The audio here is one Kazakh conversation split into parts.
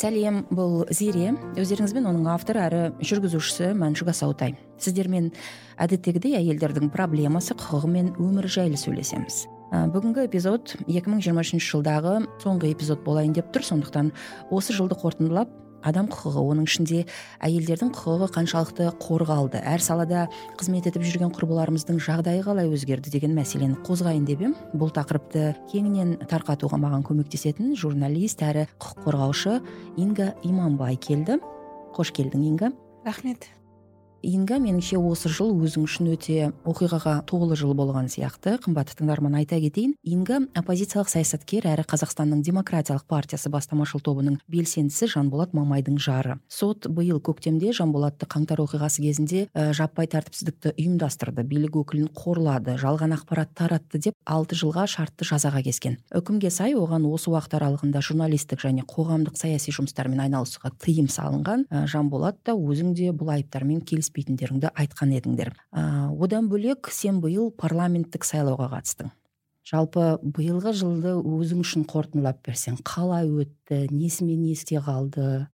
сәлем бұл зере. Өздеріңізбен оның авторы әрі жүргізушісі мәншүк асаутай. Сіздермен әдеттегідей әйелдердің проблемасы құқығы мен өмірі жайлы сөйлесеміз. Бүгінгі эпизод 2023 жылдағы соңғы эпизод болайын деп тұр. Сондықтан осы жылды қорытындылап адам құқығы оның ішінде әйелдердің құқығы қаншалықты қорғалды. Әр салада қызмет етіп жүрген құрбыларымыздың жағдайы қалай өзгерді деген мәселені қозғайын деп едім бұл тақырыпты кеңінен тарқатуға маған көмектесетін журналист әрі құқық қорғаушы инга иманбай келді. Қош келдің инга. Рахмет. Инга меніңше осы жыл өзің үшін өте оқиғаға толы жыл болған сияқты. Қымбатты тыңдарман айта кетейін. Инга оппозициялық саясаткер әрі қазақстанның демократиялық партиясы бастамашыл тобының белсендісі жанболат мамайдың жары. Сот биыл көктемде жанболатты қаңтар оқиғасы кезінде ә, жаппай тәртіпсіздікті ұйымдастырды. Билік өкілін қорлады жалған ақпарат таратты деп алты жылға шартты жазаға кескен. Үкімге сай оған осы уақыт аралығында журналистік және қоғамдық саяси жұмыстармен айналысуға тыйым салынған. Ә, жанболат та өзің де бұл айыптармен келіс келіспейтіндеріңді айтқан едіңдер. Ә, одан бөлек сен биыл парламенттік сайлауға қатыстың. Жалпы биылғы жылды өзің үшін қорытындылап берсең қалай өтті несімен есте қалды?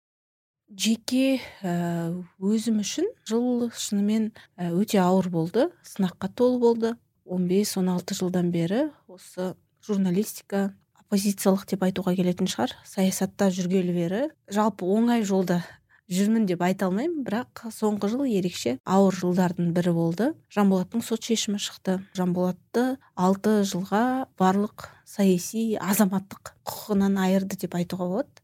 Жеке өзім үшін жыл шынымен өте ауыр болды сынаққа толы болды. 15-16 жылдан бері осы журналистика оппозициялық деп айтуға келетін шығар саясатта жүргелі бері. Жалпы оңай жолда жүрмін деп айта алмаймын бірақ соңғы жыл ерекше ауыр жылдардың бірі болды. Жанболаттың сот шешімі шықты. Жанболатты алты жылға барлық саяси азаматтық құқығынан айырды деп айтуға болады.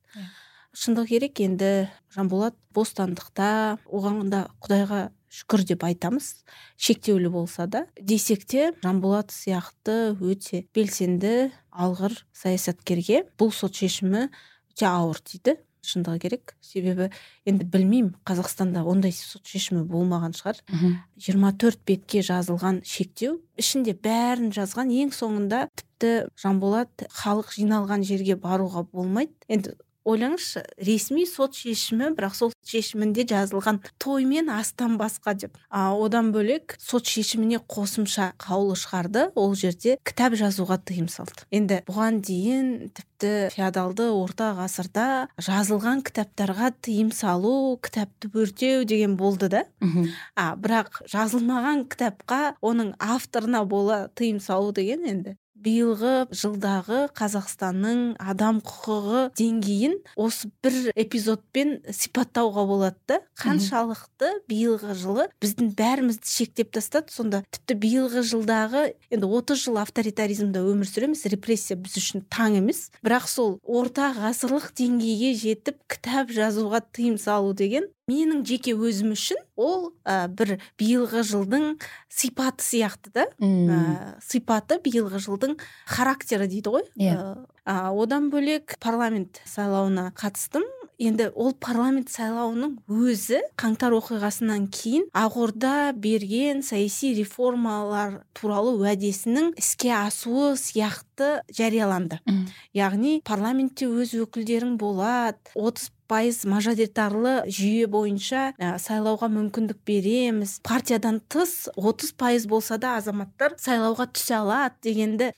Шындық керек енді жанболат бостандықта оған да құдайға шүкір деп айтамыз. Шектеулі болса да. Десек те жанболат сияқты өте белсенді алғыр саясаткерге бұл сот шешімі өте ауыр тиді шындығы керек. Себебі енді білмеймін қазақстанда ондай сот шешімі болмаған шығар. Жиырма төрт бетке жазылған шектеу ішінде бәрін жазған ең соңында тіпті жанболат халық жиналған жерге баруға болмайды. Енді ойлаңызшы ресми сот шешімі бірақ сол шешімінде жазылған тоймен астан басқа деп. А одан бөлек сот шешіміне қосымша қаулы шығарды. Ол жерде кітап жазуға тыйым салды. Енді бұған дейін тіпті феодалды орта ғасырда жазылған кітаптарға тыйым салу кітапты өртеу деген болды да. А бірақ жазылмаған кітапқа оның авторына бола тыйым салу деген енді биылғы жылдағы қазақстанның адам құқығы деңгейін осы бір эпизодпен сипаттауға болады да. Қаншалықты биылғы жылы біздің бәрімізді шектеп тастады сонда. Тіпті биылғы жылдағы енді 30 жыл авторитаризмде өмір сүреміз репрессия біз үшін таң емес. Бірақ сол орта ғасырлық деңгейге жетіп кітап жазуға тыйым салу деген менің жеке өзім үшін ол ә, бір биылғы жылдың сипаты сияқты да. Ә, сипаты биылғы жылдың характері дейді ғой. Иә. Yeah. ә, одан бөлек парламент сайлауына қатыстым. Енді ол парламент сайлауының өзі қаңтар оқиғасынан кейін ақорда берген саяси реформалар туралы уәдесінің іске асуы сияқты жарияланды. Яғни парламентте өз өкілдерің болады отыз пайыз мажоритарлы жүйе бойынша ә, сайлауға мүмкіндік береміз. Партиядан тыс отыз пайыз болса да азаматтар сайлауға түсе алады дегенді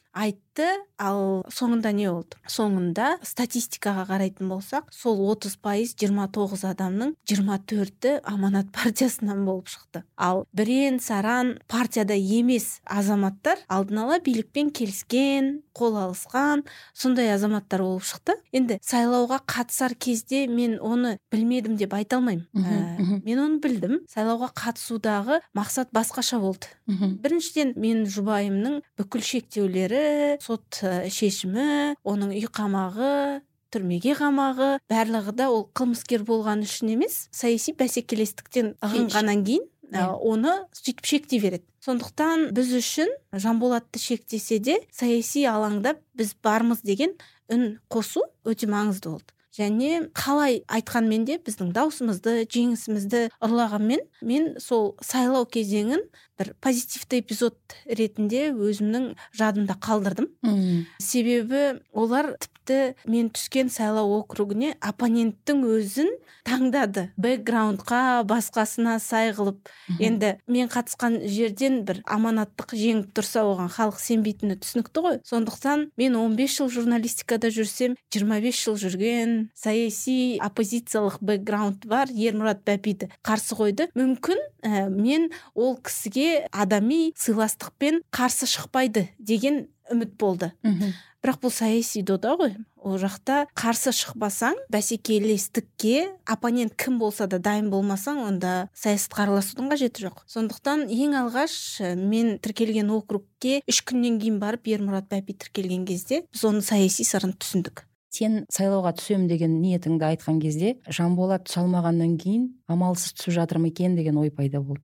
ал соңында не болды? Соңында статистикаға қарайтын болсақ сол отыз пайыз жиырма тоғыз адамның жиырма төрті аманат партиясынан болып шықты. Ал бірен саран партияда емес азаматтар алдын ала билікпен келіскен қол алысқан сондай азаматтар болып шықты. Енді сайлауға қатысар кезде мен оны білмедім деп айта алмаймын. Ә, мен оны білдім. Сайлауға қатысудағы мақсат басқаша болды. Біріншіден мен жұбайымның бүкіл шектеулері сот шешімі оның үй қамағы түрмеге қамағы барлығы да ол қылмыскер болған үшін емес саяси бәсекелестіктен ығынғаннан кейін иә. оны сөйтіп шектей береді. Сондықтан біз үшін жанболатты шектесе де саяси алаңда біз бармыз деген үн қосу өте маңызды болды. Және қалай айтқанмен де біздің даусымызды жеңісімізді ұрлағанмен мен сол сайлау кезеңін бір позитивті эпизод ретінде өзімнің жадымда қалдырдым. Себебі олар тіпті мен түскен сайлау округіне оппоненттің өзін таңдады. Бэкграундқа басқасына сай қылып. Енді мен қатысқан жерден бір аманаттық жеңіп тұрса оған халық сенбейтіні түсінікті ғой. Сондықтан мен 15 жыл журналистикада жүрсем 25 жыл жүрген саяси оппозициялық бэкграунд бар ермұрат бәпиді қарсы қойды. Мүмкін ә, мен ол кісіге адами сыйластықпен қарсы шықпайды деген үміт болды. Бірақ бұл саяси дода ғой. Ол жақта қарсы шықпасаң бәсекелестікке оппонент кім болса да дайын болмасаң онда саясатқа араласудың қажеті жоқ. Сондықтан ең алғаш мен тіркелген округке үш күннен кейін барып ермұрат бәпи тіркелген кезде біз оның саяси сырын түсіндік. Сен сайлауға түсемін деген ниетіңді айтқан кезде жанболат түсе алмағаннан кейін амалсыз түсіп жатыр ма екен? деген ой пайда болды.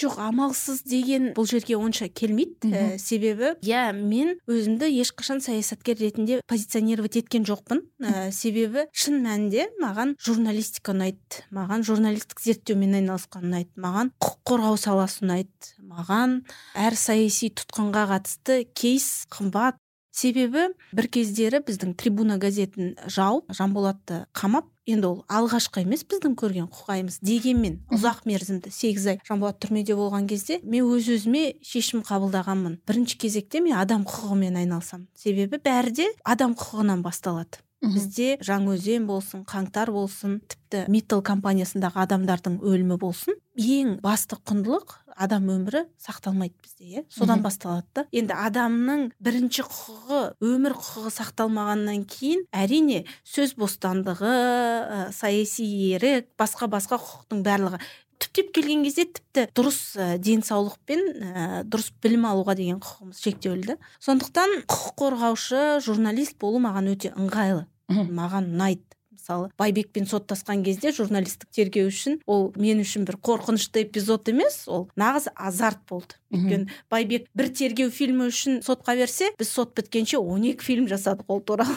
Жоқ амалсыз деген бұл жерге онша келмейді. Ә, себебі иә мен өзімді ешқашан саясаткер ретінде позиционировать еткен жоқпын. Ә, себебі шын мәнінде маған журналистика ұнайды маған журналистік зерттеумен айналысқан ұнайды маған құқық қорғау саласы ұнайды маған әр саяси тұтқынға қатысты кейс қымбат себебі бір кездері біздің трибуна газетін жауып жанболатты қамап енді ол алғашқы емес біздің көрген құқайымыз дегенмен ұзақ мерзімді сегіз ай жанболат түрмеде болған кезде мен өз өзіме шешім қабылдағанмын. Бірінші кезекте мен адам құқығымен айналысамын. Себебі бәрі де адам құқығынан басталады. Бізде жаңаөзен болсын қаңтар болсын тіпті миттл компаниясындағы адамдардың өлімі болсын ең басты құндылық адам өмірі сақталмайды бізде иә? Содан басталады да. Енді адамның бірінші құқығы өмір құқығы сақталмағаннан кейін әрине сөз бостандығы ә, саяси ерік басқа басқа құқықтың барлығы түптеп келген кезде тіпті дұрыс денсаулықпен ә, дұрыс білім алуға деген құқығымыз шектеулі. Да сондықтан құқық қорғаушы журналист болу маған өте ыңғайлы. Маған ұнайды. Мысалы байбекпен соттасқан кезде журналистік тергеу үшін ол мен үшін бір қорқынышты эпизод емес ол нағыз азарт болды. Өйткені байбек бір тергеу фильмі үшін сотқа берсе біз сот біткенше 12 фильм жасадық ол туралы.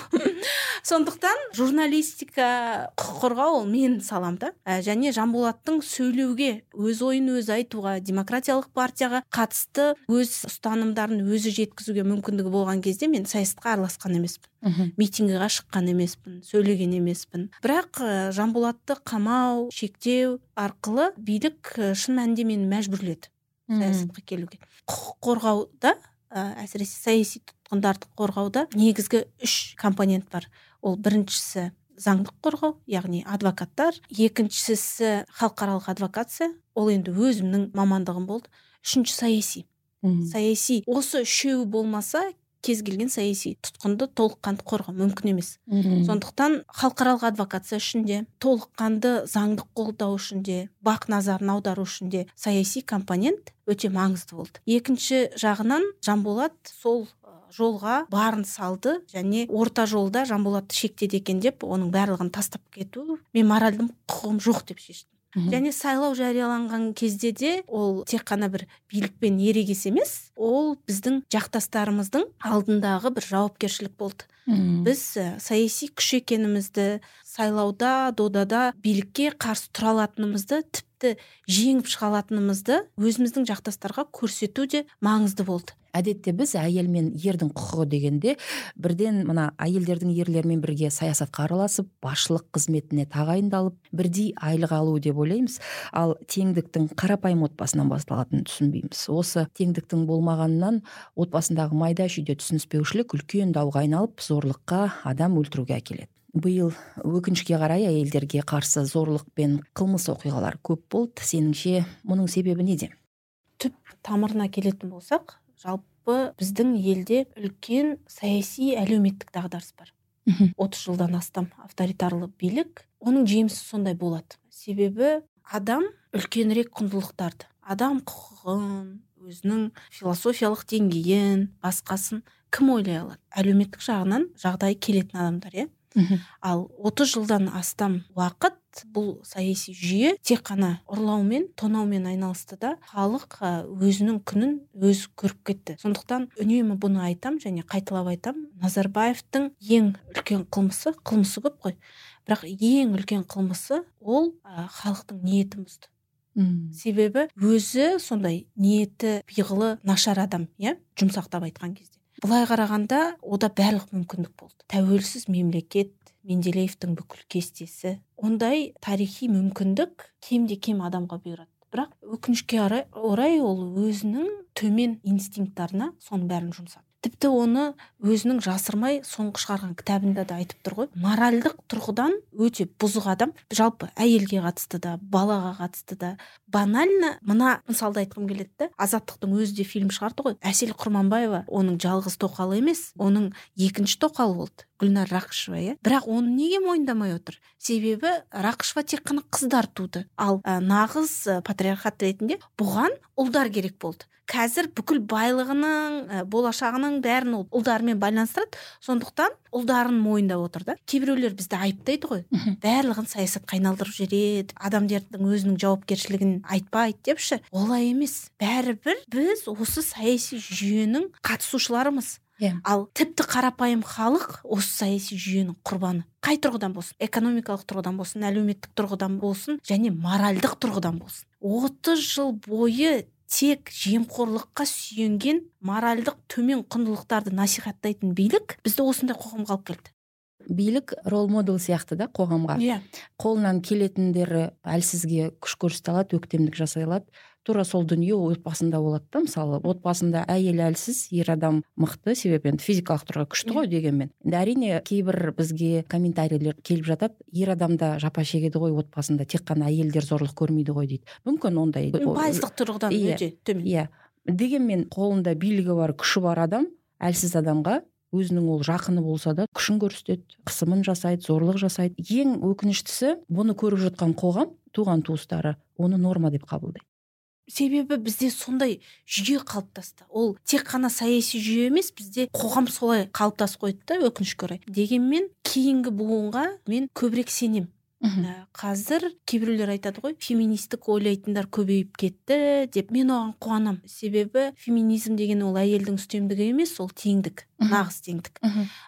Сондықтан журналистика құқық қорғау ол менің салам да. Ә, және жанболаттың сөйлеуге өз ойын өзі айтуға демократиялық партияға қатысты өз ұстанымдарын өзі жеткізуге мүмкіндігі болған кезде мен саясатқа араласқан емеспін. Митингіге шыққан емеспін сөйлеген емеспін. Бірақ жанболатты қамау шектеу арқылы билік шын мәнінде мені мәжбүрледі саясатқа келуге. Құқық қорғауда ә, әсіресе саяси тұтқындарды қорғауда негізгі үш компонент бар. Ол біріншісі заңдық қорғау яғни адвокаттар. Екіншісі халықаралық адвокация. Ол енді өзімнің мамандығым болды. Үшінші саяси. Саяси. Осы үшеуі болмаса кез келген саяси тұтқынды толыққанды қорғау мүмкін емес. Сондықтан халықаралық адвокация үшін де толыққанды заңдық қолдау үшін де бақ назарын аудару үшін де саяси компонент өте маңызды болды. Екінші жағынан жанболат сол жолға барын салды және орта жолда жанболатты шектеді екен деп оның барлығын тастап кету мен моральдық құқығым жоқ деп шештім. Және сайлау жарияланған кезде де ол тек қана бір билікпен ерегес емес ол біздің жақтастарымыздың алдындағы бір жауапкершілік болды. Біз ә, саяси күш екенімізді сайлауда додада билікке қарсы тұра алатынымызды тіпті жеңіп шыға алатынымызды өзіміздің жақтастарға көрсету де маңызды болды. Әдетте біз әйел мен ердің құқығы дегенде бірден мына әйелдердің ерлермен бірге саясатқа араласып басшылық қызметіне тағайындалып бірдей айлық алу деп ойлаймыз. Ал теңдіктің қарапайым отбасынан басталатынын түсінбейміз. Осы теңдіктің болмағанынан отбасындағы майда шүйде түсініспеушілік үлкен дауға айналып зорлыққа адам өлтіруге әкеледі. Биыл өкінішке қарай әйелдерге қарсы зорлық пен қылмыс оқиғалары көп болды. Сеніңше мұның себебі неде? Түп тамырына келетін болсақ жалпы біздің елде үлкен саяси әлеуметтік дағдарыс бар. Отыз жылдан астам авторитарлы билік оның жемісі сондай болады. Себебі адам үлкенірек құндылықтарды адам құқығын өзінің философиялық деңгейін басқасын кім ойлай алады? Әлеуметтік жағынан жағдайы келетін адамдар иә? Ал 30 жылдан астам уақыт бұл саяси жүйе тек қана ұрлаумен тонаумен айналысты да халық өзінің күнін өзі көріп кетті. Сондықтан үнемі бұны айтам және қайталап айтам назарбаевтың ең үлкен қылмысы қылмысы көп қой. Бірақ ең үлкен қылмысы ол халықтың ниетін бұзды. Себебі өзі сондай ниеті пиғылы нашар адам иә жұмсақтап айтқан кезде. Былай қарағанда ода барлық мүмкіндік болды. Тәуелсіз мемлекет менделеевтің бүкіл кестесі. Ондай тарихи мүмкіндік кемде кем адамға бұйырады. Бірақ өкінішке орай ол өзінің төмен инстинкттарына соның бәрін жұмсады. Тіпті оны өзінің жасырмай соңғы шығарған кітабында да айтып тұр ғой. Моральдық тұрғыдан өте бұзық адам. Жалпы әйелге қатысты да балаға қатысты да. Банально мына мысалды айтқым келеді да азаттықтың өзі де фильм шығарды ғой әсел құрманбаева оның жалғыз тоқалы емес оның екінші тоқалы болды гүлнар рақышева иә. Бірақ оны неге мойындамай отыр? Себебі рақышева тек қана қыздар туды. Ал ә, нағыз патриархат ретінде бұған ұлдар керек болды. Қазір бүкіл байлығының ә, болашағының бәрін ол ұлдарымен байланыстырады. Сондықтан ұлдарын мойындап отыр да. Кейбіреулер бізді айыптайды ғой. Барлығын саясатқа айналдырып жібереді адамдардың өзінің жауапкершілігін айтпайды депші. Олай емес. Бәрібір біз осы саяси жүйенің қатысушыларымыз. Иә. Ал тіпті қарапайым халық осы саяси жүйенің құрбаны. Қай тұрғыдан болсын? Экономикалық тұрғыдан болсын әлеуметтік тұрғыдан болсын және моральдық тұрғыдан болсын. отыз жыл бойы тек жемқорлыққа сүйенген моральдық төмен құндылықтарды насихаттайтын билік бізді осындай қоғамға алып келді. Билік рол модел сияқты да қоғамға. Иә. Қолынан келетіндері әлсізге күш көрсете алады өктемдік жасай алады. Тура сол дүние отбасында болады да мысалы отбасында әйел әлсіз ер адам мықты. Себебі енді физикалық тұрғыда күшті ғой дегенмен. Енді әрине кейбір бізге комментарийлер келіп жатады. Ер адам да жапа шегеді ғой отбасында. Тек қана әйелдер зорлық көрмейді ғой дейді. Мүмкін ондай пайыздық тұрғыдан Иә. өте төмен. иә. Дегенмен қолында билігі бар күші бар адам әлсіз адамға өзінің ол жақыны болса да күшін көрсетеді қысымын жасайды зорлық жасайды. Ең өкініштісі бұны көріп жатқан қоғам туған туыстары оны норма деп қабылдайды. Себебі бізде сондай жүйе қалыптасты. Ол тек қана саяси жүйе емес бізде қоғам солай қалыптасып қойды да өкінішке орай. Дегенмен кейінгі буынға мен көбірек сенем. Ә, қазір кейбіреулер айтады ғой феминистік ойлайтындар көбейіп кетті деп. Мен оған қуанам. Себебі феминизм деген ол әйелдің үстемдігі емес ол теңдік. Нағыз теңдік.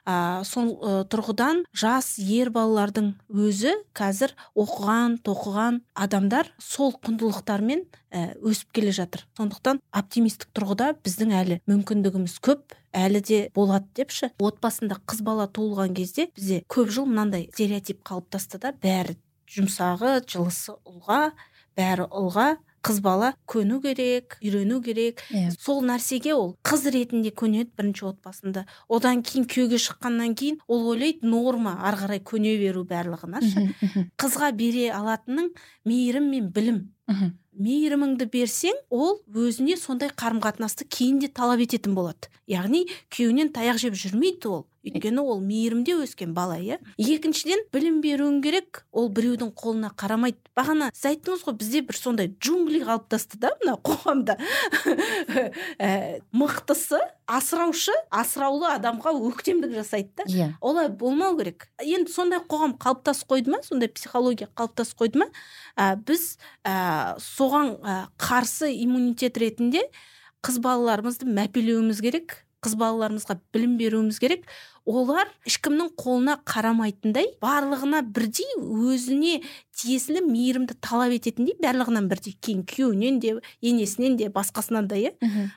А, сол ә, тұрғыдан жас ер балалардың өзі қазір оқыған тоқыған адамдар сол құндылықтармен ә, өсіп келе жатыр. Сондықтан оптимистік тұрғыда біздің әлі мүмкіндігіміз көп әлі де болады депші. Отбасында қыз бала туылған кезде бізде көп жыл мынандай стереотип қалыптасты да бәрі жұмсағы жылысы ұлға бәрі ұлға қыз бала көну керек үйрену керек. Иә. Сол нәрсеге ол қыз ретінде көнеді бірінші отбасында. Одан кейін күйеуге шыққаннан кейін ол ойлайды норма ары қарай көне беру барлығына мхм, қызға бере алатының мейірім мен білім. Мхм. мейіріміңді берсең ол өзіне сондай қарым қатынасты кейін де талап ететін болады. Яғни күйеуінен таяқ жеп жүрмейді ол. Өйткені ол мейірімде өскен бала иә. Екіншіден білім беруің керек ол біреудің қолына қарамайды. Бағана сіз айттыңыз ғой бізде бір сондай джунгли қалыптасты да мына қоғамда. Ә, мықтысы асыраушы асыраулы адамға өктемдік жасайды да. Иә. Олай болмау керек. Енді сондай қоғам қалыптасып қойды ма? Сондай психология қалыптасып қойды ма? Ә, біз ә, соған ә, қарсы иммунитет ретінде қыз балаларымызды мәпелеуіміз керек қыз балаларымызға білім беруіміз керек. Олар ешкімнің қолына қарамайтындай барлығына бірдей өзіне тиесілі мейірімді талап ететіндей барлығынан бірдей. Кейін күйеуінен де енесінен де басқасынан да иә.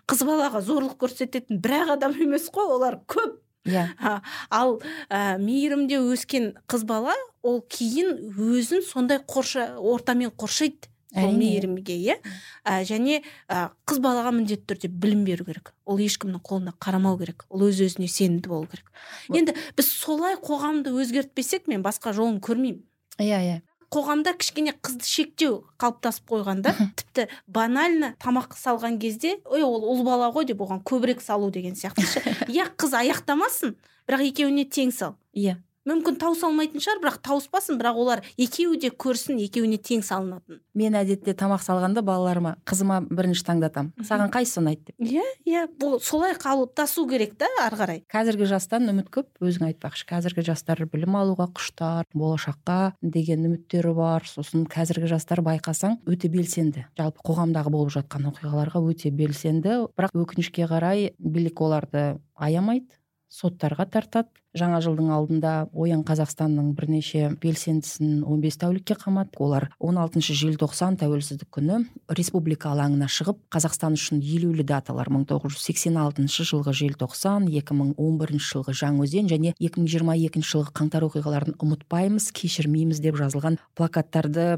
Қыз балаға зорлық көрсететін бір ақ адам емес қой олар көп. Иә. А, ал ә, мейірімде өскен қыз бала ол кейін өзін сондай қорша ортамен қоршайды. Әрине. мейірімге иә. Ә, және ә, қыз балаға міндетті түрде білім беру керек. Ол ешкімнің қолына қарамау керек. Ол өз өзіне сенімді болу керек. Бұл- енді біз солай қоғамды өзгертпесек мен басқа жолын көрмеймін. Иә иә. Қоғамда кішкене қызды шектеу қалыптасып қойған да тіпті банально тамақ салған кезде ой ол ұл бала ғой деп оған көбірек салу деген сияқты ше. Иә қыз аяқтамасын бірақ екеуіне тең сал иә. Мүмкін тауыса шығар бірақ тауыспасын бірақ олар екеуі де көрсін екеуіне тең салынатын. Мен әдетте тамақ салғанда балаларыма қызыма бірінші таңдатамын. Саған қайсысы ұнайды деп. Иә иә. Бұл солай қалыптасу керек да ары қарай. Қазіргі жастан үміт көп өзің айтпақшы. Қазіргі жастар білім алуға құштар болашаққа деген үміттері бар. Сосын қазіргі жастар байқасаң өте белсенді. Жалпы қоғамдағы болып жатқан оқиғаларға өте белсенді. Бірақ өкінішке қарай билік оларды аямайды. Соттарға тартады. Жаңа жылдың алдында оян қазақстанның бірнеше белсендісін 15 тәулікке қамады олар 16 желтоқсан тәуелсіздік күні республика алаңына шығып қазақстан үшін елеулі даталар 1986 жылғы желтоқсан 2011 жылғы жаңаөзен және 2022 жылғы қаңтар оқиғаларын ұмытпаймыз кешірмейміз деп жазылған плакаттарды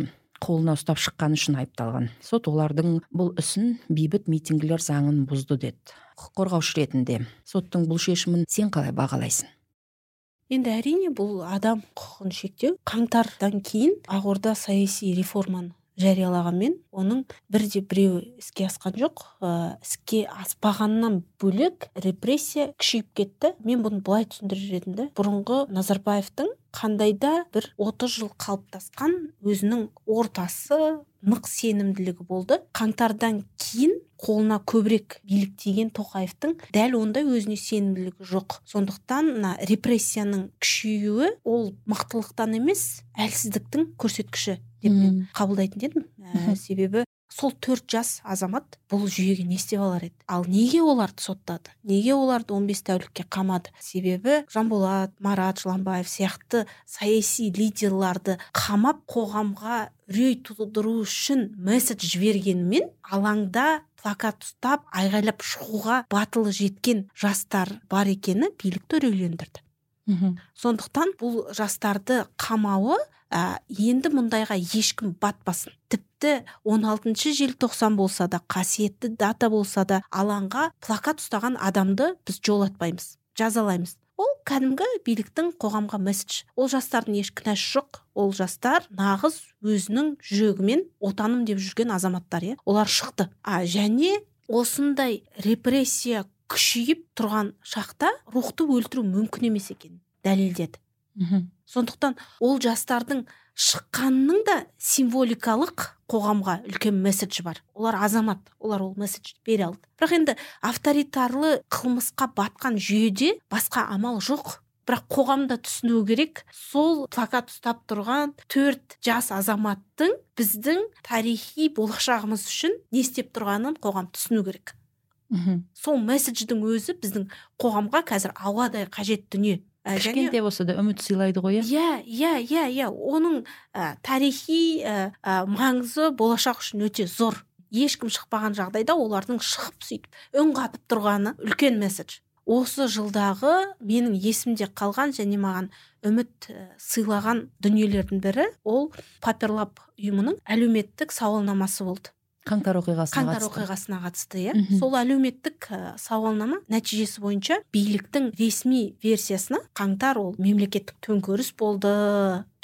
қолына ұстап шыққаны үшін айыпталған. Сот олардың бұл ісін бейбіт митингілер заңын бұзды деді. Құқық қорғаушы ретінде соттың бұл шешімін сен қалай бағалайсың? Енді әрине бұл адам құқығын шектеу қаңтардан кейін ақорда саяси реформаны жариялағанмен оның бірде біреуі іске асқан жоқ ә, іске аспағаннан бөлек репрессия күшейіп кетті. Мен бұны былай түсіндірер едім да бұрынғы назарбаевтың қандайда бір 30 жыл қалыптасқан өзінің ортасы нық сенімділігі болды. Қаңтардан кейін қолына көбірек билік тиген тоқаевтың дәл ондай өзіне сенімділігі жоқ. Сондықтан мына репрессияның күшеюі ол мықтылықтан емес әлсіздіктің көрсеткіші. Деп мен қабылдайтын едім. Ә, себебі сол төрт жас азамат бұл жүйеге не істеп алар еді? Ал неге оларды соттады? Неге оларды 15 тәулікке қамады? Себебі жанболат марат жыланбаев сияқты саяси лидерларды қамап қоғамға үрей тудыру үшін месседж жібергенімен алаңда плакат ұстап айғайлап шығуға батылы жеткен жастар бар екені билікті үрейлендірді. Сондықтан бұл жастарды қамауы ә, енді мұндайға ешкім батпасын. Тіпті 16 желтоқсан болса да қасиетті дата болса да алаңға плакат ұстаған адамды біз жолатпаймыз жазалаймыз. Ол кәдімгі биліктің қоғамға месседж. Ол жастардың еш кінәсі жоқ. Ол жастар нағыз өзінің жүрегімен отаным деп жүрген азаматтар иә. Олар шықты. А және осындай репрессия күшейіп тұрған шақта рухты өлтіру мүмкін емес екенін дәлелдеді. Сондықтан ол жастардың шыққанының да символикалық қоғамға үлкен месседжі бар. Олар азамат олар ол месседжді бере алды. Бірақ енді авторитарлы қылмысқа батқан жүйеде басқа амал жоқ. Бірақ қоғамда түсіну керек. Сол плакат ұстап тұрған төрт жас азаматтың біздің тарихи болашағымыз үшін не істеп тұрғанын қоғам түсіну керек. Мхм. Сол месседждің өзі біздің қоғамға қазір ауадай қажет дүние. Ә, кішкентай болса да үміт сыйлайды ғой иә? Иә иә иә оның ә, тарихи ә, маңызы болашақ үшін өте зор. Ешкім шықпаған жағдайда олардың шығып сөйтіп үн қатып тұрғаны үлкен месседж. Осы жылдағы менің есімде қалған және маған үміт сыйлаған дүниелердің бірі ол паперлап ұйымының әлеуметтік сауалнамасы болды. Қаңтар оқиғасына қаңтар оқиғасына қатысты иә. Сол әлеуметтік ә, сауалнама нәтижесі бойынша биліктің ресми версиясына қаңтар ол мемлекеттік төңкеріс болды.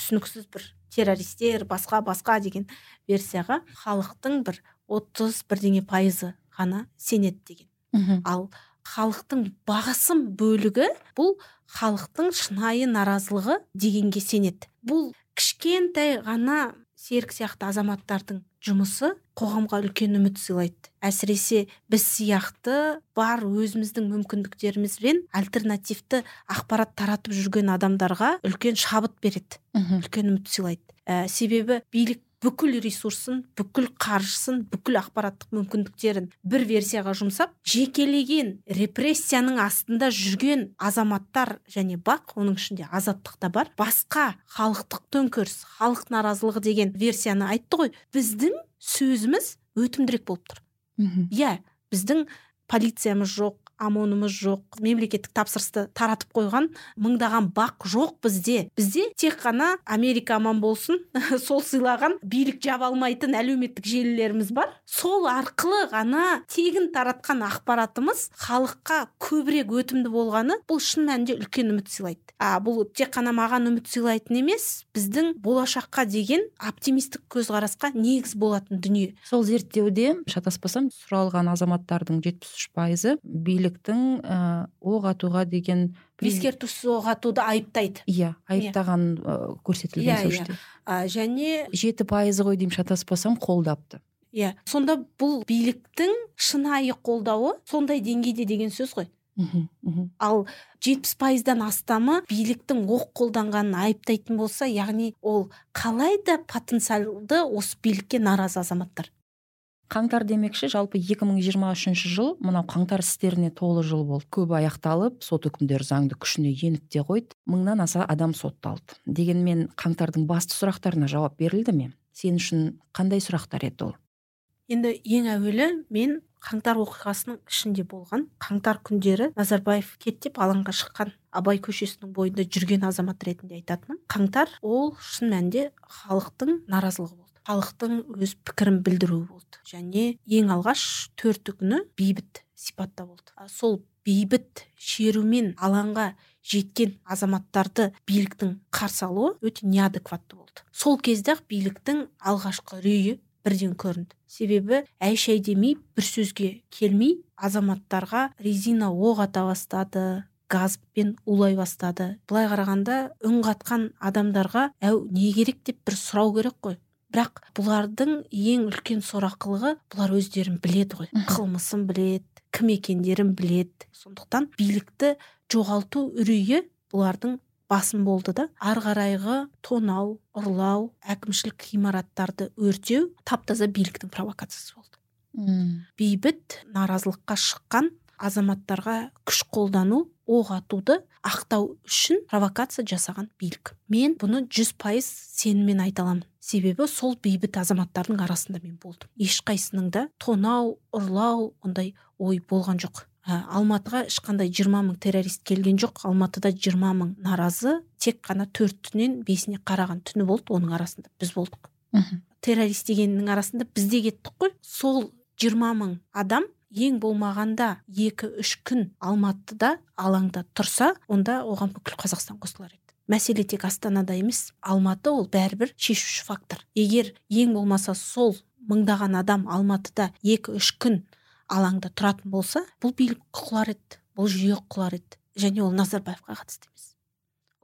Түсініксіз бір террористер басқа басқа деген версияға халықтың бір отыз бірдеңе пайызы ғана сенеді деген. Ал халықтың басым бөлігі бұл халықтың шынайы наразылығы дегенге сенеді. Бұл кішкентай ғана серік сияқты азаматтардың жұмысы қоғамға үлкен үміт сыйлайды. Әсіресе біз сияқты бар өзіміздің мүмкіндіктерімізбен альтернативті ақпарат таратып жүрген адамдарға үлкен шабыт береді. Үлкен үміт сыйлайды. Ә, себебі билік бүкіл ресурсын бүкіл қаржысын бүкіл ақпараттық мүмкіндіктерін бір версияға жұмсап жекелеген репрессияның астында жүрген азаматтар және бақ оның ішінде азаттық та бар басқа халықтық төңкеріс халық наразылығы деген версияны айтты ғой. Біздің сөзіміз өтімдірек болып тұр. Иә біздің полициямыз жоқ омонымыз жоқ мемлекеттік тапсырысты таратып қойған мыңдаған бақ жоқ бізде. Бізде тек қана америка аман болсын сол сыйлаған билік жаба алмайтын әлеуметтік желілеріміз бар. Сол арқылы ғана тегін таратқан ақпаратымыз халыққа көбірек өтімді болғаны бұл шын мәнінде үлкен үміт сыйлайды. А бұл тек қана маған үміт сыйлайтын емес біздің болашаққа деген оптимистік көзқарасқа негіз болатын дүние. Сол зерттеуде шатаспасам сұралған азаматтардың жетпіс үш пайызы билік биліктің ә, оқ атуға деген ескертусіз оқ атуды айыптайды. Иә айыптаған ә, көрсетілген иә, сол иә. және жеті пайызы ғой деймін шатаспасам қолдапты. Иә сонда бұл биліктің шынайы қолдауы сондай деңгейде деген сөз ғой. Ал жетпіс пайыздан астамы биліктің оқ қолданғанын айыптайтын болса яғни ол қалай да потенциалды осы билікке наразы азаматтар? Қаңтар демекші жалпы 2023 жыл мынау қаңтар істеріне толы жыл болды. Көбі аяқталып сот үкімдері заңды күшіне еніп те қойды. Мыңнан аса адам сотталды. Дегенмен қаңтардың басты сұрақтарына жауап берілді ме? Сен үшін қандай сұрақтар еді ол? Енді ең әуелі мен қаңтар оқиғасының ішінде болған қаңтар күндері назарбаев кетті деп алаңға шыққан абай көшесінің бойында жүрген азамат ретінде айтатыным. Қаңтар ол шын мәнінде халықтың наразылығы халықтың өз пікірін білдіруі болды. Және ең алғаш төрті күні бейбіт сипатта болды. Сол бейбіт шерумен алаңға жеткен азаматтарды биліктің қарсы алуы өте неадекватты болды. Сол кезде ақ биліктің алғашқы үрейі бірден көрінді. Себебі әй шәй демей бір сөзге келмей азаматтарға резина оқ ата бастады газбен улай бастады былай қарағанда үн қатқан адамдарға әу не керек? деп бір сұрау керек қой. Бірақ бұлардың ең үлкен сорақылығы бұлар өздерін біледі ғой. Қылмысын біледі кім екендерін біледі. Сондықтан билікті жоғалту үрейі бұлардың басым болды да. Ары қарайғы тонау ұрлау әкімшілік ғимараттарды өртеу тап таза биліктің провокациясы болды. Бейбіт наразылыққа шыққан азаматтарға күш қолдану оқ атуды ақтау үшін провокация жасаған билік. Мен бұны жүз пайыз сеніммен айта аламын. Себебі сол бейбіт азаматтардың арасында мен болдым. Ешқайсының да тонау ұрлау ондай ой болған жоқ. Ә, алматыға ешқандай жиырма мың террорист келген жоқ. Алматыда жиырма мың наразы тек қана төртінен бесіне қараған түні болды оның арасында. Біз болдық. Террорист дегеннің арасында біз де кеттік қой. Сол жиырма мың адам ең болмағанда екі үш күн алматыда алаңда тұрса онда оған бүкіл қазақстан қосылар еді. Мәселе тек астанада емес алматы ол бәрібір шешуші фактор. Егер ең болмаса сол мыңдаған адам алматыда екі үш күн алаңда тұратын болса бұл билік құлар еді бұл жүйе құлар еді. Және ол назарбаевқа қатысты емес.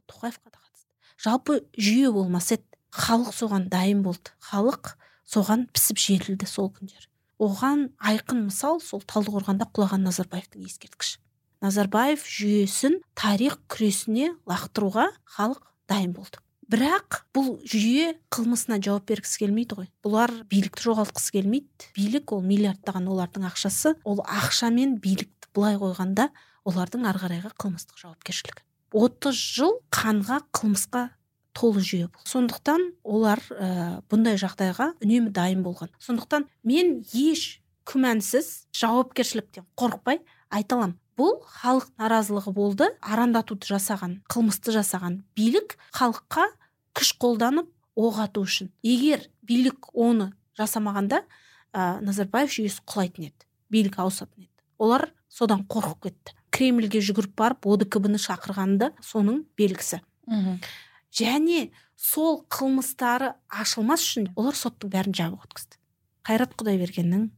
Тоқаевқа да қатысты. Жалпы жүйе болмас еді. Халық соған дайын болды. Халық соған пісіп жетілді сол күндері. Оған айқын мысал сол талдықорғанда құлаған назарбаевтың ескерткіші. Назарбаев жүйесін тарих күресіне лақтыруға халық дайын болды. Бірақ бұл жүйе қылмысына жауап бергісі келмейді ғой. Бұлар билікті жоғалтқысы келмейді. Билік ол миллиардтаған олардың ақшасы. Ол ақша мен билікті былай қойғанда олардың ары қарайғы қылмыстық жауапкершілігі. отыз жыл қанға қылмысқа толы жүйе сондықтан олар ә, бұндай жағдайға үнемі дайын болған. Сондықтан мен еш күмәнсіз жауапкершіліктен қорықпай айта аламын. Бұл халық наразылығы болды арандатуды жасаған қылмысты жасаған билік халыққа күш қолданып оқ ату үшін. Егер билік оны жасамағанда ә, назарбаев жүйесі құлайтын еді билік ауысатын еді. Олар содан қорқып кетті. Кремльге жүгіріп барып одкб ны шақырғаны да соның белгісі. Және сол қылмыстары ашылмас үшін олар соттың бәрін жабық өткізді. Қайрат құдайбергеннің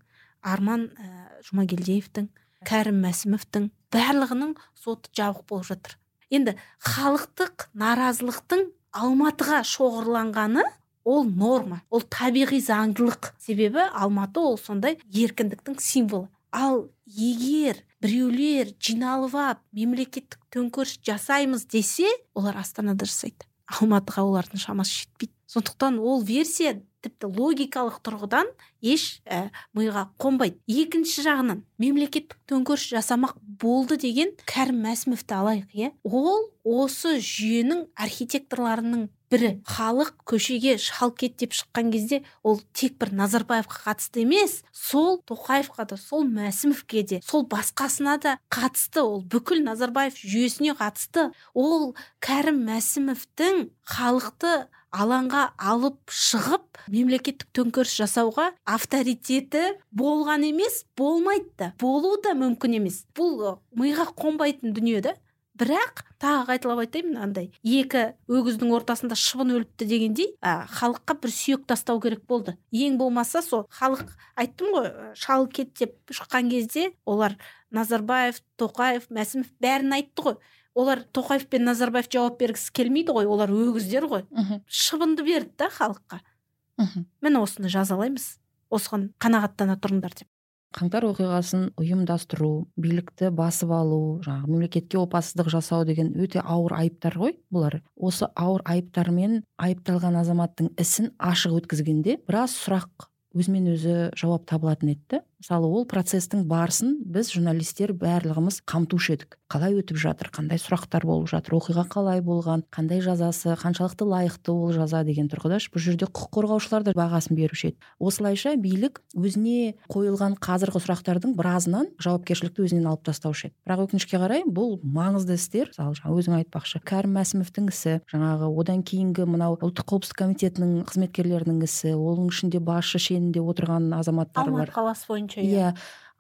арман ә, жұмагелдиевтің кәрім мәсімовтің барлығының соты жабық болып жатыр. Енді халықтық наразылықтың алматыға шоғырланғаны ол норма. Ол табиғи заңдылық себебі алматы ол сондай еркіндіктің символы. Ал егер біреулер жиналып алып мемлекеттік төңкеріс жасаймыз десе олар астанада жасайды. Алматыға олардың шамасы жетпейді. Сондықтан ол версия тіпті логикалық тұрғыдан еш ә, миға қонбайды. Екінші жағынан мемлекеттік төңкеріс жасамақ болды деген кәрім мәсімовті алайық иә? Ол осы жүйенің архитекторларының бірі халық көшеге шал кет деп шыққан кезде ол тек бір назарбаевқа қатысты емес сол тоқаевқа да сол мәсімовке де сол басқасына да қатысты. Ол бүкіл назарбаев жүйесіне қатысты. Ол кәрім мәсімовтің халықты алаңға алып шығып мемлекеттік төңкеріс жасауға авторитеті болған емес болмайды да. Болуы да мүмкін емес. Бұл миға қонбайтын дүние да. Бірақ тағы қайталап айтайын мынандай екі өгіздің ортасында шыбын өліпті дегендей ә, халыққа бір сүйек тастау керек болды. Ең болмаса сол халық айттым ғой шал кет деп шыққан кезде олар назарбаев тоқаев мәсімов бәрін айтты ғой. Олар тоқаев пен назарбаев жауап бергісі келмейді ғой олар өгіздер ғой. Шыбынды берді да халыққа. Міне осыны жазалаймыз. Осыған қанағаттана тұрыңдар деп. Қаңтар оқиғасын ұйымдастыру билікті басып алу жаңағы мемлекетке опасыздық жасау деген өте ауыр айыптар ғой бұлар. Осы ауыр айыптармен айыпталған азаматтың ісін ашық өткізгенде біраз сұрақ өзімен өзі жауап табылатын еді мысалы ол процесстің барысын біз журналистер барлығымыз қамтушы едік. Қалай өтіп жатыр қандай сұрақтар болып жатыр оқиға қалай болған қандай жазасы қаншалықты лайықты ол жаза деген тұрғыда бұл жерде құқық қорғаушылар да бағасын беруші еді. Осылайша билік өзіне қойылған қазіргі сұрақтардың біразынан жауапкершілікті өзінен алып тастаушы еді. Бірақ өкінішке қарай бұл маңызды істер. Мысалы жаңа өзің айтпақшы кәрім мәсімовтің ісі жаңағы одан кейінгі мынау ұлттық қауіпсіздік комитетінің қызметкерлерінің ісі оның ішінде басшы шенінде отырған азаматтар бар. Алматы қаласы бойынша иә?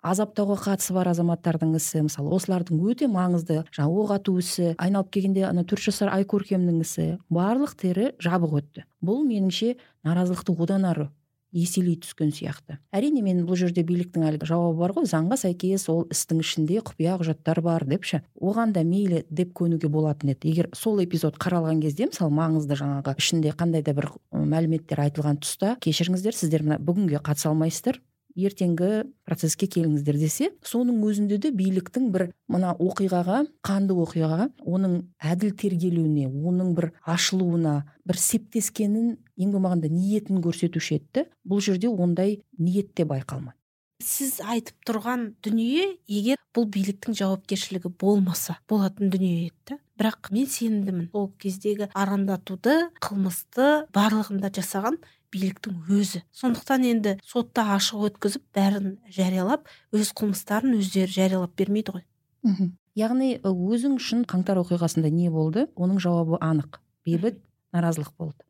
Азаптауға қатысы бар азаматтардың ісі. Мысалы осылардың өте маңызды. Жаңағы оқ ату ісі айналып келгенде ана төрт жасар айкөркемнің ісі. Барлық тері жабық өтті. Бұл меніңше наразылықты одан ары еселей түскен сияқты. Әрине мен бұл жерде биліктің әлгі жауабы бар ғой. Заңға сәйкес ол істің ішінде құпия құжаттар бар деп ше оған да мейлі деп көнуге болатын еді. Егер сол эпизод қаралған кезде мысалы маңызды жаңағы ішінде қандай да бір мәліметтер айтылған тұста кешіріңіздер сіздер мына бүгінге қатыса алмайсыздар. Ертеңгі процесске келіңіздер десе соның өзінде де биліктің бір мына оқиғаға қанды оқиғаға оның әділ тергелуіне оның бір ашылуына бір септескенін ең болмағанда ниетін көрсетуші еді бұл жерде ондай ниет те байқалмады. Сіз айтып тұрған дүние егер бұл биліктің жауапкершілігі болмаса болатын дүние еді. Бірақ мен сенімдімін. Ол кездегі арандатуды қылмысты барлығында жасаған биліктің өзі. Сондықтан енді сотта ашық өткізіп бәрін жариялап өз қылмыстарын өздері жариялап бермейді ғой. Мхм. Яғни өзің үшін қаңтар оқиғасында не болды? Оның жауабы анық. Бейбіт наразылық болды.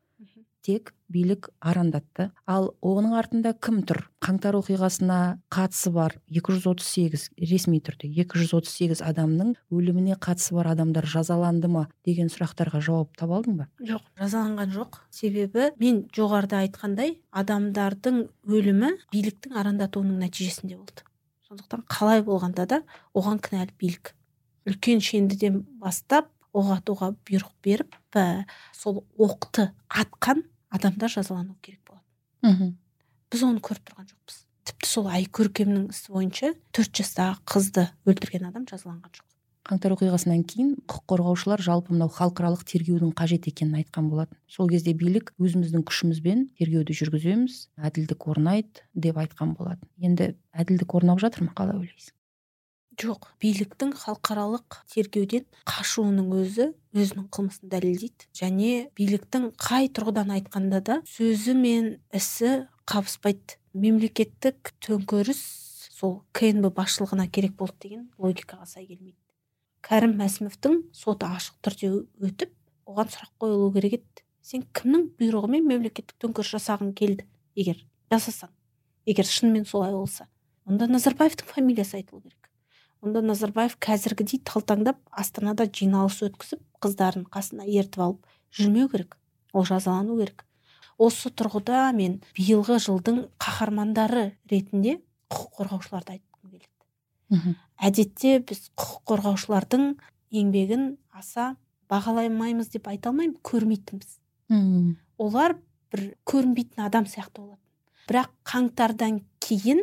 Тек билік арандатты. Ал оның артында кім тұр? Қаңтар оқиғасына қатысы бар 238 ресми түрде 238 адамның өліміне қатысы бар адамдар жазаланды ма деген сұрақтарға жауап таба алдың ба? Жоқ жазаланған жоқ. Себебі мен жоғарыда айтқандай адамдардың өлімі биліктің арандатуының нәтижесінде болды. Сондықтан қалай болғанда да оған кінәлі билік. Үлкен шендіден бастап оқ атуға бұйрық беріп сол оқты атқан адамдар жазалану керек болады. Мхм. Біз оны көріп тұрған жоқпыз. Тіпті сол айкөркемнің ісі бойынша төрт жастағы қызды өлтірген адам жазаланған жоқ. Қаңтар оқиғасынан кейін құқық қорғаушылар жалпы мынау халықаралық тергеудің қажет екенін айтқан болатын. Сол кезде билік өзіміздің күшімізбен тергеуді жүргіземіз әділдік орнайды деп айтқан болатын. Енді әділдік орнап жатыр ма қалай ойлайсың? Жоқ. Биліктің халықаралық тергеуден қашуының өзі өзінің қылмысын дәлелдейді. Және биліктің қай тұрғыдан айтқанда да сөзі мен ісі қабыспайды. Мемлекеттік төңкеріс сол кнб басшылығына керек болды деген логикаға сай келмейді. Кәрім мәсімовтің соты ашық түрде өтіп оған сұрақ қойылу керек еді. Сен кімнің бұйрығымен мемлекеттік төңкеріс жасағың келді? Егер жасасаң. Егер шынымен солай болса. Онда назарбаевтың фамилиясы айтылу керек. Онда назарбаев қазіргідей талтаңдап астанада жиналыс өткізіп қыздарын қасына ертіп алып жүрмеу керек ол жазалану керек. Осы тұрғыда мен биылғы жылдың қаһармандары ретінде құқық қорғаушыларды айтқым келеді. Әдетте біз құқық қорғаушылардың еңбегін аса бағаламаймыз деп айта алмаймын көрмейтінбіз. Олар бір көрінбейтін адам сияқты болатын бірақ қаңтардан кейін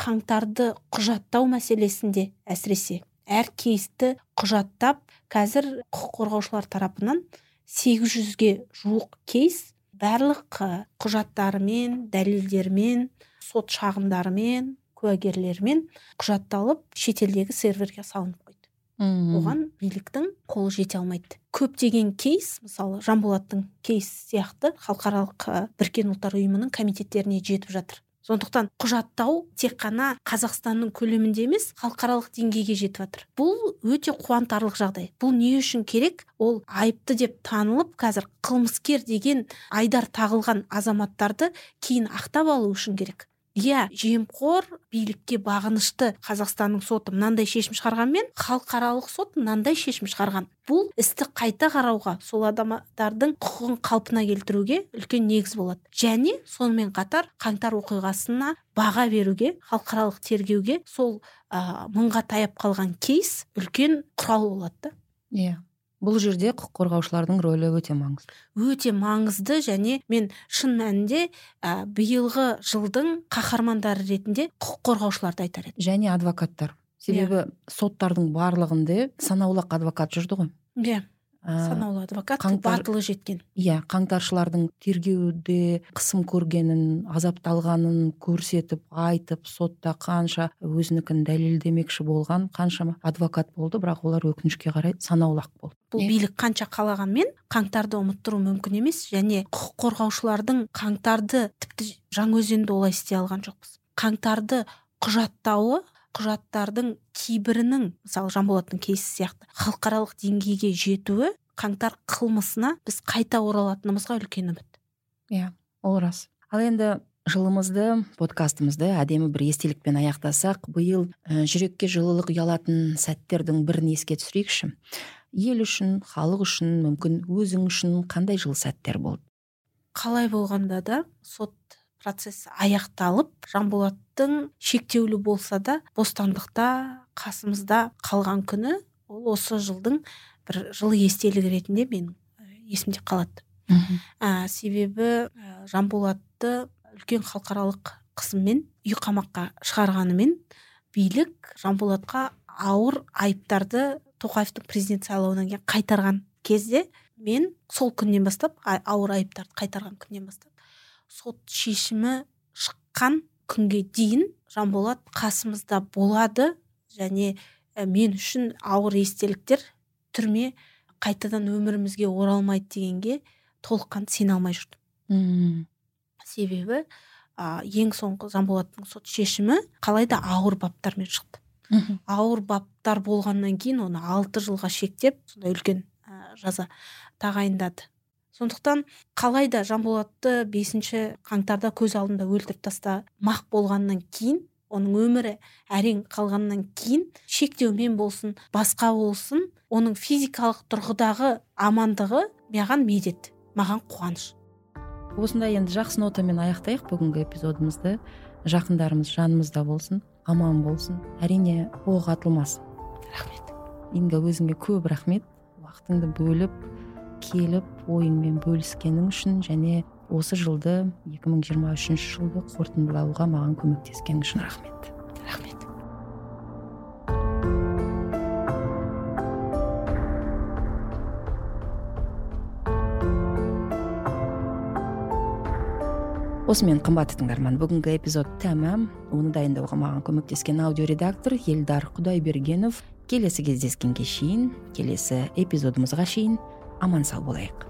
қаңтарды құжаттау мәселесінде әсіресе әр кейсті құжаттап қазір құқық қорғаушылар тарапынан 800 жүзге жуық кейс барлық құжаттарымен дәлелдермен сот шағымдарымен куәгерлермен құжатталып шетелдегі серверге салынып қойды. Оған биліктің қолы жете алмайды. Көптеген кейс мысалы жанболаттың кейс сияқты халықаралық біріккен ұлттар ұйымының комитеттеріне жетіп жатыр. Сондықтан құжаттау тек қана қазақстанның көлемінде емес халықаралық деңгейге жетіп жатыр. Бұл өте қуантарлық жағдай. Бұл не үшін керек? Ол айыпты деп танылып қазір қылмыскер деген айдар тағылған азаматтарды кейін ақтап алу үшін керек. Иә жемқор билікке бағынышты қазақстанның соты мынандай шешім шығарғанмен халықаралық сот мынандай шешім шығарған. Бұл істі қайта қарауға сол адамдардың құқығын қалпына келтіруге үлкен негіз болады. Және сонымен қатар қаңтар оқиғасына баға беруге халықаралық тергеуге сол ә, мыңға таяп қалған кейс үлкен құрал болады да. Иә. Бұл жерде құқық қорғаушылардың рөлі өте маңызды өте маңызды және мен шын мәнінде ә, биылғы жылдың қаһармандары ретінде құқық қорғаушыларды айтар едім және адвокаттар себебі yeah. Иә. соттардың барлығында санаулы адвокат жүрді ғой иә санаулы адвокат батылы жеткен. Иә қаңтаршылардың тергеуде қысым көргенін азапталғанын көрсетіп айтып сотта қанша өзінікін дәлелдемекші болған қаншама адвокат болды. Бірақ олар өкінішке қарай санаулы ақ болды. Бұл билік қанша қалағанмен қаңтарды ұмыттыру мүмкін емес және құқық қорғаушылардың қаңтарды тіпті жаңаөзенде олай істей алған жоқпыз. Қаңтарды құжаттауы құжаттардың кейбірінің мысалы жанболаттың кейсі сияқты халықаралық деңгейге жетуі қаңтар қылмысына біз қайта оралатынымызға үлкен үміт. Иә ол рас. Ал енді жылымызды подкастымызды әдемі бір естелікпен аяқтасақ биыл ә, жүрекке жылылық ұялатын сәттердің бірін еске түсірейікші. Ел үшін халық үшін мүмкін өзің үшін қандай жылы сәттер болды? Қалай болғанда да сот процесс аяқталып жанболаттың шектеулі болса да бостандықта қасымызда қалған күні ол осы жылдың бір жылы естелік ретінде мен есімде қалады. Ә, себебі ә, жанболатты үлкен халықаралық қысыммен үй қамаққа шығарғанымен билік жанболатқа ауыр айыптарды тоқаевтың президент сайлауынан кейін қайтарған кезде мен сол күннен бастап ауыр айыптарды қайтарған күннен бастап сот шешімі шыққан күнге дейін жанболат қасымызда болады. Және мен үшін ауыр естеліктер түрме қайтадан өмірімізге оралмайды дегенге толыққанды сене алмай жүрдім. Себебі ә, ең соңғы жанболаттың сот шешімі қалай да ауыр баптармен шықты. Ауыр баптар болғаннан кейін оны алты жылға шектеп сондай үлкен ә, жаза тағайындады. Сондықтан қалай да жанболатты бесінші қаңтарда көз алдында өлтіріп тастамақ болғаннан кейін оның өмірі әрең қалғаннан кейін шектеумен болсын басқа болсын оның физикалық тұрғыдағы амандығы маған медет маған қуаныш. Осындай енді жақсы нотамен аяқтайық бүгінгі эпизодымызды. Жақындарымыз жанымызда болсын аман болсын әрине оқ атылмасын. Рахмет. Инга өзіңе көп рахмет. Уақытыңды бөліп келіп ойыңмен бөліскенің үшін және осы жылды 2023 жылды қорытындылауға маған көмектескенің үшін рахмет. Рахмет. Осымен қымбатты тыңдарман бүгінгі эпизод тәмам. Оны дайындауға маған көмектескен аудиоредактор елдар құдайбергенов. Келесі кездескенге шейін келесі эпизодымызға шейін أمان صوبليق